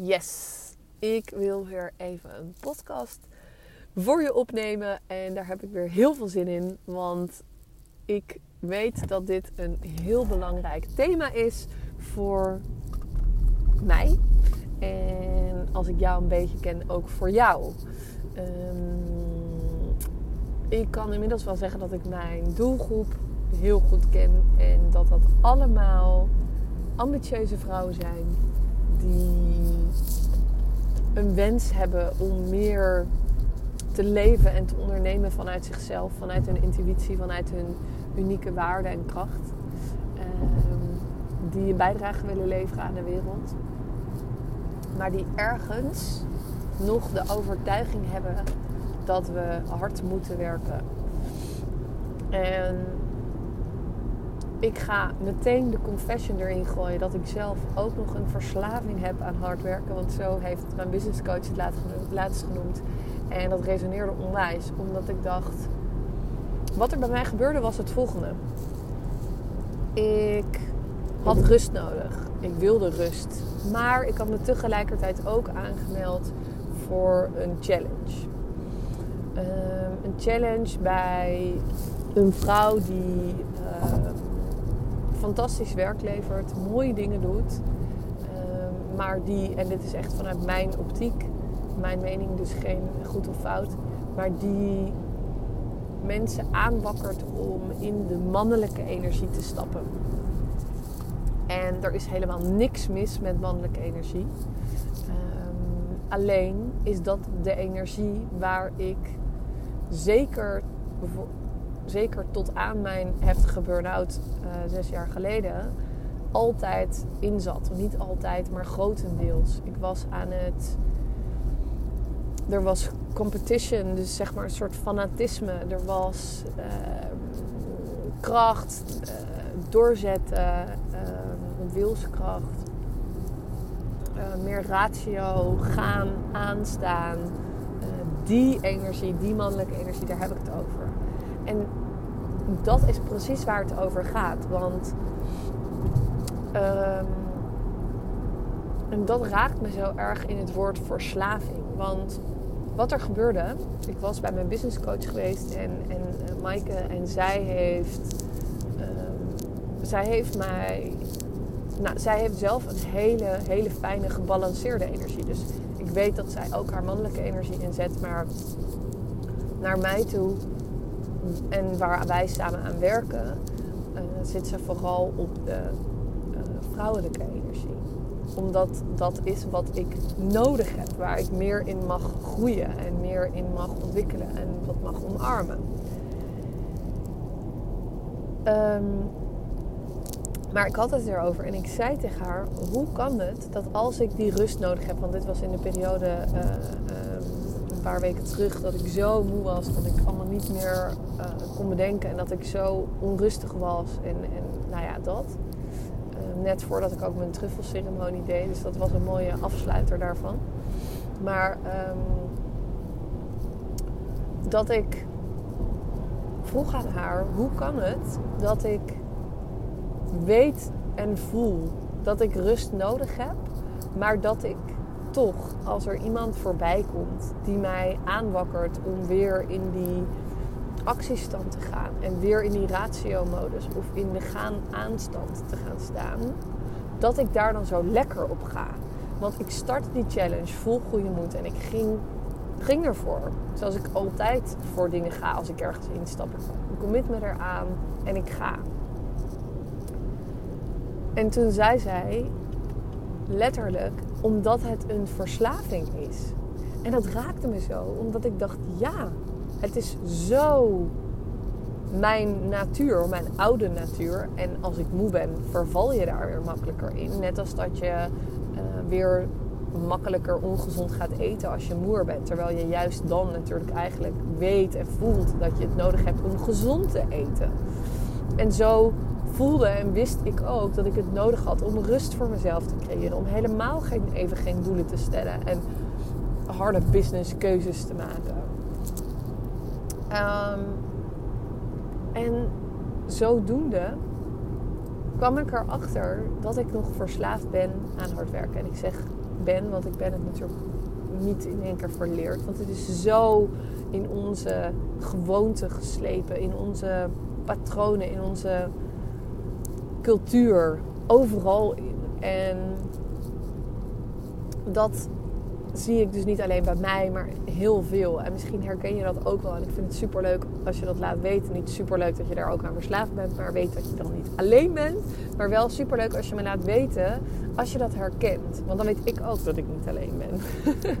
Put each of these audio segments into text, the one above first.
Yes, ik wil weer even een podcast voor je opnemen. En daar heb ik weer heel veel zin in. Want ik weet dat dit een heel belangrijk thema is voor mij. En als ik jou een beetje ken, ook voor jou. Um, ik kan inmiddels wel zeggen dat ik mijn doelgroep heel goed ken. En dat dat allemaal ambitieuze vrouwen zijn die een wens hebben om meer te leven en te ondernemen vanuit zichzelf, vanuit hun intuïtie, vanuit hun unieke waarde en kracht. Um, die een bijdrage willen leveren aan de wereld. Maar die ergens nog de overtuiging hebben dat we hard moeten werken. En ik ga meteen de confession erin gooien dat ik zelf ook nog een verslaving heb aan hard werken. Want zo heeft mijn business coach het laatst genoemd. En dat resoneerde onwijs, omdat ik dacht: wat er bij mij gebeurde was het volgende. Ik had rust nodig. Ik wilde rust. Maar ik had me tegelijkertijd ook aangemeld voor een challenge. Ehm, een challenge bij een vrouw die fantastisch werk levert, mooie dingen doet. Ehm, maar die, en dit is echt vanuit mijn optiek, mijn mening dus geen goed of fout, maar die mensen aanwakkert om in de mannelijke energie te stappen. En er is helemaal niks mis met mannelijke energie. Um, alleen is dat de energie waar ik zeker zeker tot aan mijn heftige burn-out uh, zes jaar geleden, altijd in zat. Niet altijd, maar grotendeels. Ik was aan het. Er was competition, dus zeg maar een soort fanatisme. Er was uh, kracht, uh, doorzetten, wilskracht. meer ratio, gaan, aanstaan. die energie, die mannelijke energie, daar heb ik het over. En dat is precies waar het over gaat. Want. Um, en dat raakt me zo erg in het woord verslaving. Want wat er gebeurde, ik was bij mijn business coach geweest en, en uh, Maaike en zij heeft, um, zij heeft mij, nou, zij heeft zelf een hele, hele fijne gebalanceerde energie. Dus ik weet dat zij ook haar mannelijke energie inzet, maar naar mij toe en waar wij samen aan werken, uh, zit ze vooral op de uh, vrouwelijke energie. Omdat dat is wat ik nodig heb, waar ik meer in mag groeien en meer in mag ontwikkelen en wat mag omarmen. Um, maar ik had het erover en ik zei tegen haar: hoe kan het dat als ik die rust nodig heb, want dit was in de periode uh, een paar weken terug dat ik zo moe was dat ik allemaal niet meer uh, kon bedenken en dat ik zo onrustig was en, en nou ja, dat. Uh, net voordat ik ook mijn truffelceremonie deed, dus dat was een mooie afsluiter daarvan. Maar um, dat ik vroeg aan haar, hoe kan het dat ik weet en voel dat ik rust nodig heb, maar dat ik toch, als er iemand voorbij komt die mij aanwakkert om weer in die actiestand te gaan en weer in die ratio-modus of in de gaan-aanstand te gaan staan, dat ik daar dan zo lekker op ga. Want ik startte die challenge vol goede moed en ik ging, ging ervoor. Zoals ik altijd voor dingen ga als ik ergens instap. Ik commit me eraan en ik ga. En toen zei zij letterlijk: omdat het een verslaving is. En dat raakte me zo, omdat ik dacht, ja, het is zo mijn natuur, mijn oude natuur. En als ik moe ben, verval je daar weer makkelijker in. Net als dat je uh, weer makkelijker ongezond gaat eten als je moer bent. Terwijl je juist dan natuurlijk eigenlijk weet en voelt dat je het nodig hebt om gezond te eten. En zo voelde en wist ik ook dat ik het nodig had om rust voor mezelf te creëren. Om helemaal geen, even geen doelen te stellen en harde business keuzes te maken. Um, en zodoende kwam ik erachter dat ik nog verslaafd ben aan hard werken. En ik zeg ben, want ik ben het natuurlijk niet in één keer verleerd. Want het is zo in onze gewoonte geslepen, in onze patronen, in onze cultuur, overal in. En dat zie ik dus niet alleen bij mij, maar heel veel. En misschien herken je dat ook wel. En ik vind het super leuk als je dat laat weten. Niet super leuk dat je daar ook aan verslaafd bent, maar weet dat je dan niet alleen bent. Maar wel super leuk als je me laat weten als je dat herkent. Want dan weet ik ook dat ik niet alleen ben.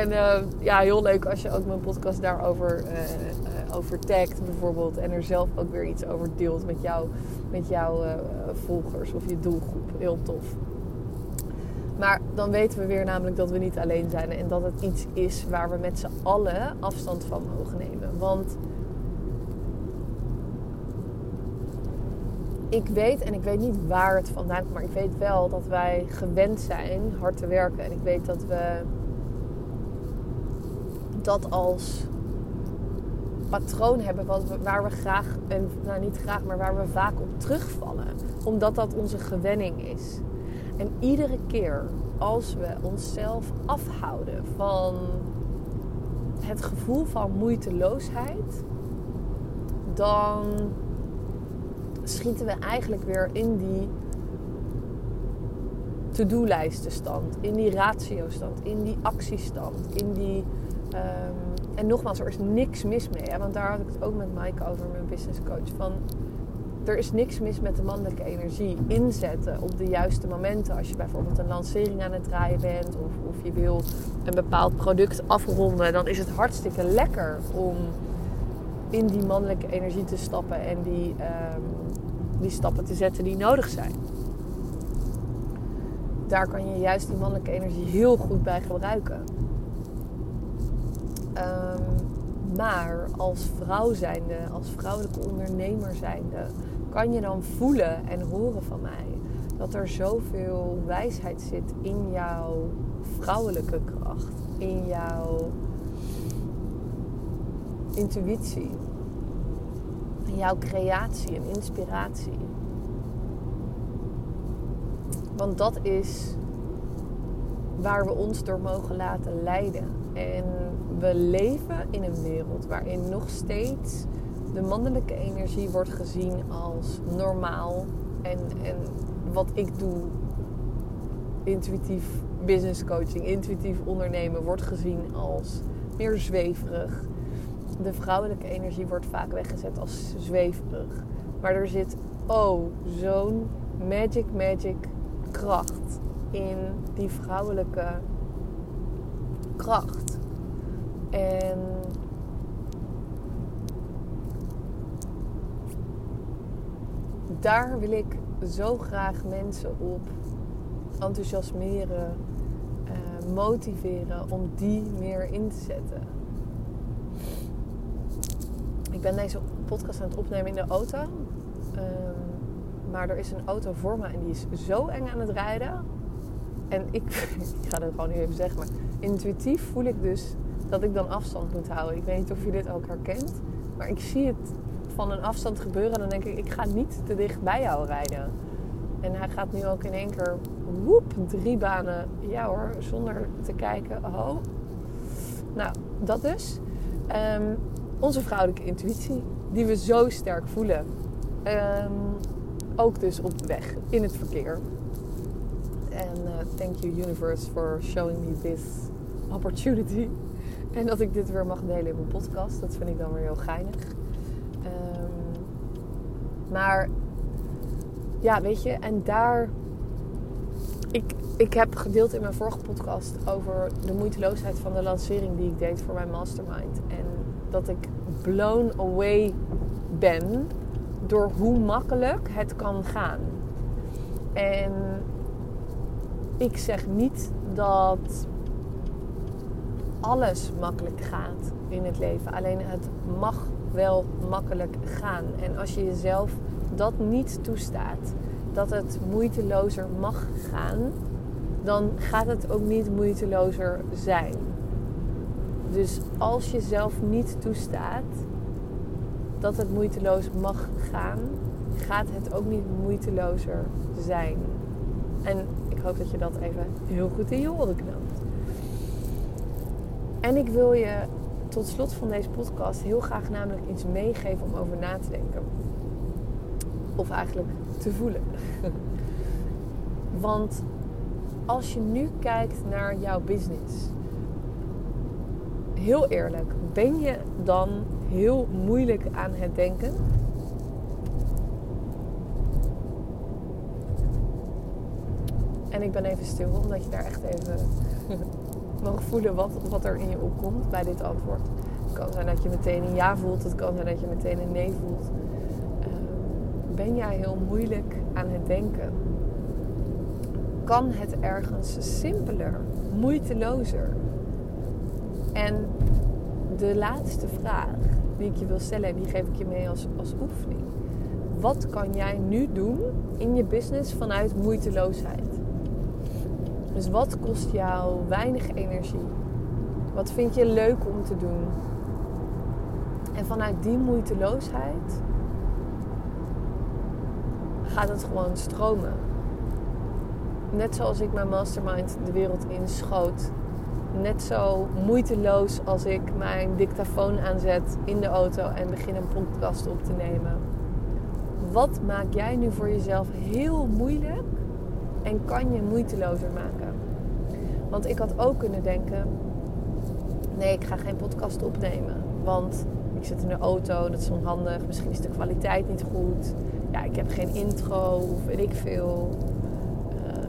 en uh, ja, heel leuk als je ook mijn podcast daarover uh, over tagt bijvoorbeeld. En er zelf ook weer iets over deelt met, jou, met jouw volgers of je doelgroep. Heel tof. Maar dan weten we weer namelijk dat we niet alleen zijn en dat het iets is waar we met z'n allen afstand van mogen nemen. Want ik weet, en ik weet niet waar het vandaan komt, maar ik weet wel dat wij gewend zijn hard te werken. En ik weet dat we dat als patroon hebben wat we, waar we graag, en nou niet graag, maar waar we vaak op terugvallen. Omdat dat onze gewenning is. En iedere keer als we onszelf afhouden van het gevoel van moeiteloosheid, dan schieten we eigenlijk weer in die to-do-lijstenstand, in die ratio-stand, in die actiestand, in die. Um, en nogmaals, er is niks mis mee. Hè? Want daar had ik het ook met Mike over, mijn business coach. Van er is niks mis met de mannelijke energie. Inzetten op de juiste momenten. Als je bijvoorbeeld een lancering aan het draaien bent of, of je wil een bepaald product afronden, dan is het hartstikke lekker om in die mannelijke energie te stappen en die, um, die stappen te zetten die nodig zijn. Daar kan je juist die mannelijke energie heel goed bij gebruiken. Um, maar als vrouw zijnde, als vrouwelijke ondernemer zijnde, kan je dan voelen en horen van mij dat er zoveel wijsheid zit in jouw vrouwelijke kracht, in jouw intuïtie, in jouw creatie en inspiratie. Want dat is waar we ons door mogen laten leiden. En we leven in een wereld waarin nog steeds de mannelijke energie wordt gezien als normaal. En, en wat ik doe, intuïtief business coaching, intuïtief ondernemen, wordt gezien als meer zweverig. De vrouwelijke energie wordt vaak weggezet als zweverig. Maar er zit, oh, zo'n magic, magic kracht in die vrouwelijke kracht. En daar wil ik zo graag mensen op enthousiasmeren, uh, motiveren om die meer in te zetten. Ik ben deze podcast aan het opnemen in de auto. Um, maar er is een auto voor me en die is zo eng aan het rijden. En ik, ik ga het gewoon nu even zeggen, maar intuïtief voel ik dus dat ik dan afstand moet houden. Ik weet niet of je dit ook herkent, maar ik zie het van een afstand gebeuren. Dan denk ik, ik ga niet te dicht bij jou rijden. En hij gaat nu ook in één keer, woep, drie banen. Ja hoor, zonder te kijken. Oh. Nou, dat dus. Um, onze vrouwelijke intuïtie, die we zo sterk voelen. Um, ook dus op weg, in het verkeer. En uh, thank you universe for showing me this opportunity. En dat ik dit weer mag delen in mijn podcast. Dat vind ik dan weer heel geinig. Um, maar ja, weet je, en daar. Ik, ik heb gedeeld in mijn vorige podcast over de moeiteloosheid van de lancering die ik deed voor mijn mastermind. En dat ik blown away ben door hoe makkelijk het kan gaan. En ik zeg niet dat alles makkelijk gaat in het leven. Alleen het mag wel makkelijk gaan. En als je jezelf dat niet toestaat, dat het moeitelozer mag gaan, dan gaat het ook niet moeitelozer zijn. Dus als je zelf niet toestaat dat het moeiteloos mag gaan, gaat het ook niet moeitelozer zijn. En ik hoop dat je dat even heel goed in je oren knoopt. En ik wil je tot slot van deze podcast heel graag namelijk iets meegeven om over na te denken. Of eigenlijk te voelen. Want als je nu kijkt naar jouw business, heel eerlijk, ben je dan heel moeilijk aan het denken? En ik ben even stil, omdat je daar echt even mag voelen wat, wat er in je opkomt bij dit antwoord. Het kan zijn dat je meteen een ja voelt, het kan zijn dat je meteen een nee voelt. Ehm, ben jij heel moeilijk aan het denken? Kan het ergens simpeler, moeitelozer? En de laatste vraag die ik je wil stellen, die geef ik je mee als, als oefening. Wat kan jij nu doen in je business vanuit moeiteloosheid? Dus wat kost jou weinig energie? Wat vind je leuk om te doen? En vanuit die moeiteloosheid gaat het gewoon stromen. Net zoals ik mijn mastermind de wereld inschoot. Net zo moeiteloos als ik mijn dictafoon aanzet in de auto en begin een podcast op te nemen. Wat maak jij nu voor jezelf heel moeilijk en kan je moeitelozer maken? Want ik had ook kunnen denken: nee, ik ga geen podcast opnemen. Want ik zit in de auto, dat is onhandig. Misschien is de kwaliteit niet goed. Ja, ik heb geen intro of weet ik veel. Uh,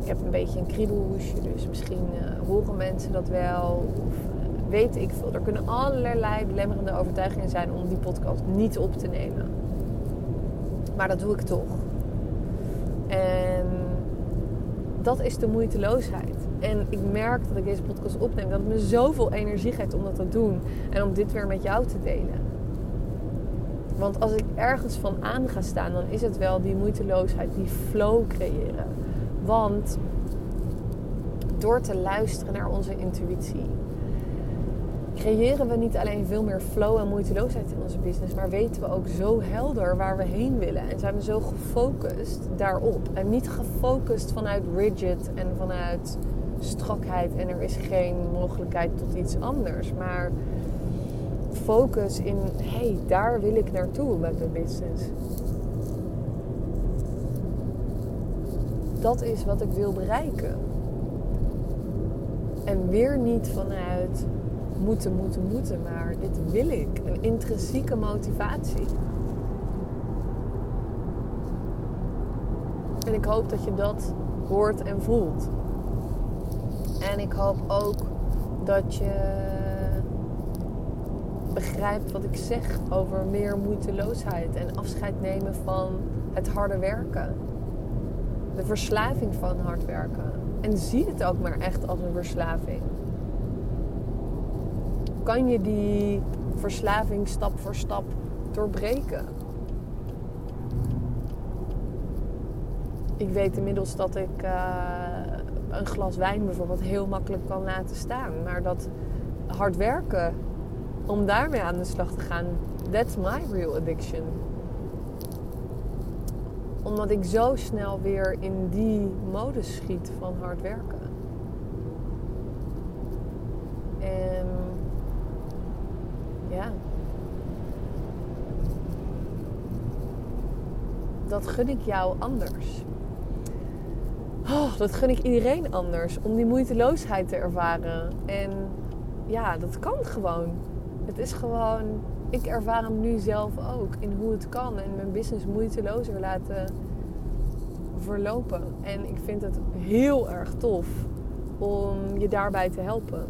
ik heb een beetje een kriebelhoesje, dus misschien uh, horen mensen dat wel. Of uh, weet ik veel. Er kunnen allerlei belemmerende overtuigingen zijn om die podcast niet op te nemen. Maar dat doe ik toch. En dat is de moeiteloosheid. En ik merk dat ik deze podcast opneem, dat het me zoveel energie geeft om dat te doen. En om dit weer met jou te delen. Want als ik ergens van aan ga staan, dan is het wel die moeiteloosheid, die flow creëren. Want door te luisteren naar onze intuïtie, creëren we niet alleen veel meer flow en moeiteloosheid in onze business, maar weten we ook zo helder waar we heen willen. En zijn we zo gefocust daarop. En niet gefocust vanuit rigid en vanuit strakheid en er is geen mogelijkheid tot iets anders. Maar focus in, hé, hey, daar wil ik naartoe met mijn business. Dat is wat ik wil bereiken. En weer niet vanuit moeten, moeten, moeten, maar dit wil ik. Een intrinsieke motivatie. En ik hoop dat je dat hoort en voelt. En ik hoop ook dat je begrijpt wat ik zeg over meer moeiteloosheid en afscheid nemen van het harde werken. De verslaving van hard werken. En zie het ook maar echt als een verslaving. Kan je die verslaving stap voor stap doorbreken? Ik weet inmiddels dat ik uh, een glas wijn bijvoorbeeld heel makkelijk kan laten staan. Maar dat hard werken, om daarmee aan de slag te gaan, that's my real addiction. Omdat ik zo snel weer in die modus schiet van hard werken. En ja. Dat gun ik jou anders. Oh, dat gun ik iedereen anders. Om die moeiteloosheid te ervaren. En ja, dat kan gewoon. Het is gewoon. Ik ervaar hem nu zelf ook. In hoe het kan. En mijn business moeitelozer laten verlopen. En ik vind het heel erg tof om je daarbij te helpen.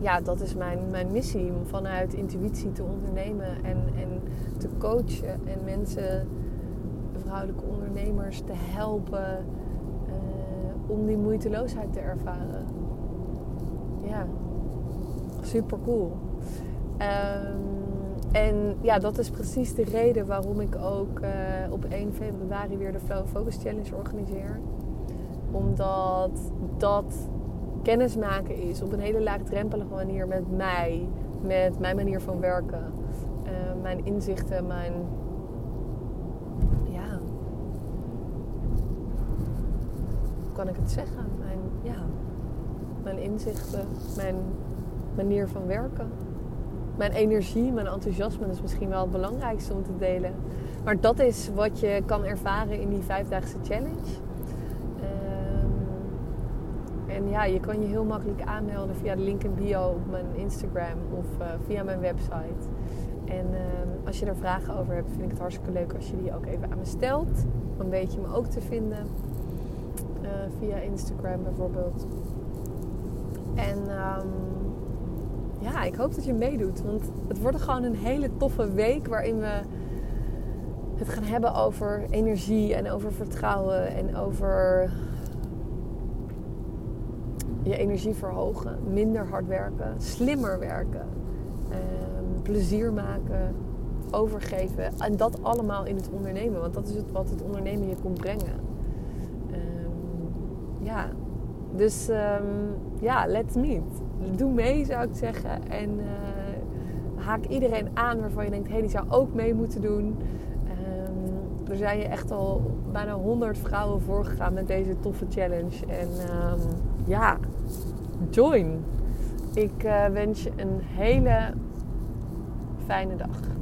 Ja, dat is mijn, mijn missie. Om vanuit intuïtie te ondernemen. En, en te coachen. En mensen vrouwelijke ondernemers te helpen uh, om die moeiteloosheid te ervaren. Ja, super cool. Um, en ja, dat is precies de reden waarom ik ook uh, op 1 februari weer de Flow Focus Challenge organiseer. Omdat dat kennismaken is op een hele laagdrempelige manier met mij, met mijn manier van werken, eh, mijn inzichten, mijn. Ja. Hoe kan ik het zeggen? Mijn, ja. mijn inzichten, mijn manier van werken. Mijn energie, mijn enthousiasme is misschien wel het belangrijkste om te delen. Maar dat is wat je kan ervaren in die vijfdaagse challenge. Ehm, en ja, je kan je heel makkelijk aanmelden via de link in bio op mijn Instagram of uh, via mijn website. En ehm, als je er vragen over hebt, vind ik het hartstikke leuk als je die ook even aan me stelt. Dan weet je me ook te vinden uh, via Instagram bijvoorbeeld. En um, ja, ik hoop dat je meedoet. Want het wordt gewoon een hele toffe week waarin we het gaan hebben over energie en over vertrouwen en over je energie verhogen, minder hard werken, slimmer werken, ehm, plezier maken, overgeven. En dat allemaal in het ondernemen, want dat is het wat het ondernemen je komt brengen. Um, ja, dus um, ja, let's meet. Doe mee zou ik zeggen. En uh, haak iedereen aan waarvan je denkt, hé, hey, die zou ook mee moeten doen. Er zijn je echt al bijna 100 vrouwen voorgegaan met deze toffe challenge. En ja, join. Ik uh, wens je een hele fijne dag.